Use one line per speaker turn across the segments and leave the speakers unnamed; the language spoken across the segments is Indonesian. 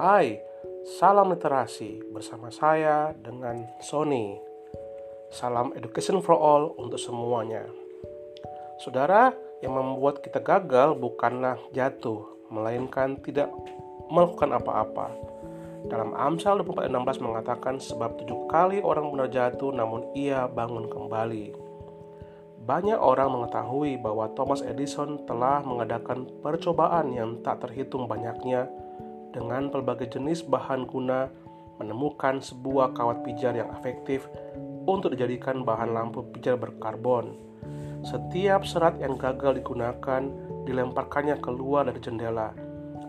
Hai, salam literasi bersama saya dengan Sony. Salam education for all untuk semuanya. Saudara, yang membuat kita gagal bukanlah jatuh, melainkan tidak melakukan apa-apa. Dalam Amsal 24:16 mengatakan sebab tujuh kali orang benar jatuh namun ia bangun kembali. Banyak orang mengetahui bahwa Thomas Edison telah mengadakan percobaan yang tak terhitung banyaknya dengan berbagai jenis bahan guna menemukan sebuah kawat pijar yang efektif untuk dijadikan bahan lampu pijar berkarbon. Setiap serat yang gagal digunakan dilemparkannya keluar dari jendela.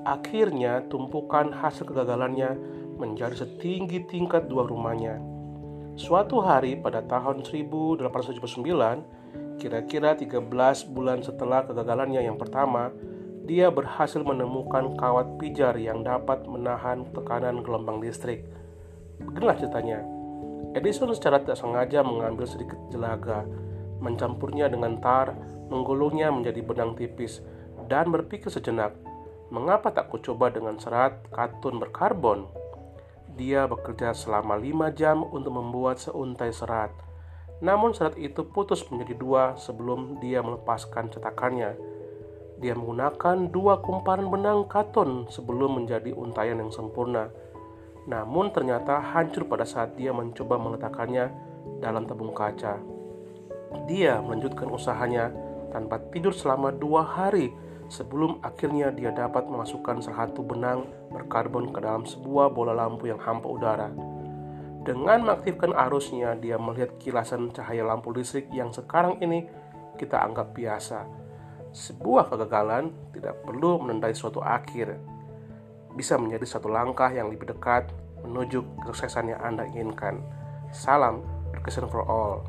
Akhirnya, tumpukan hasil kegagalannya menjadi setinggi tingkat dua rumahnya. Suatu hari pada tahun 1879, Kira-kira 13 bulan setelah kegagalannya yang pertama, dia berhasil menemukan kawat pijar yang dapat menahan tekanan gelombang listrik. Beginilah ceritanya. Edison secara tidak sengaja mengambil sedikit jelaga, mencampurnya dengan tar, menggulungnya menjadi benang tipis, dan berpikir sejenak, mengapa tak kucoba dengan serat katun berkarbon? Dia bekerja selama lima jam untuk membuat seuntai serat namun serat itu putus menjadi dua sebelum dia melepaskan cetakannya. Dia menggunakan dua kumparan benang katon sebelum menjadi untayan yang sempurna. Namun ternyata hancur pada saat dia mencoba meletakkannya dalam tabung kaca. Dia melanjutkan usahanya tanpa tidur selama dua hari sebelum akhirnya dia dapat memasukkan satu benang berkarbon ke dalam sebuah bola lampu yang hampa udara. Dengan mengaktifkan arusnya, dia melihat kilasan cahaya lampu listrik yang sekarang ini kita anggap biasa. Sebuah kegagalan tidak perlu menandai suatu akhir. Bisa menjadi satu langkah yang lebih dekat menuju kesuksesan yang Anda inginkan. Salam, education for all.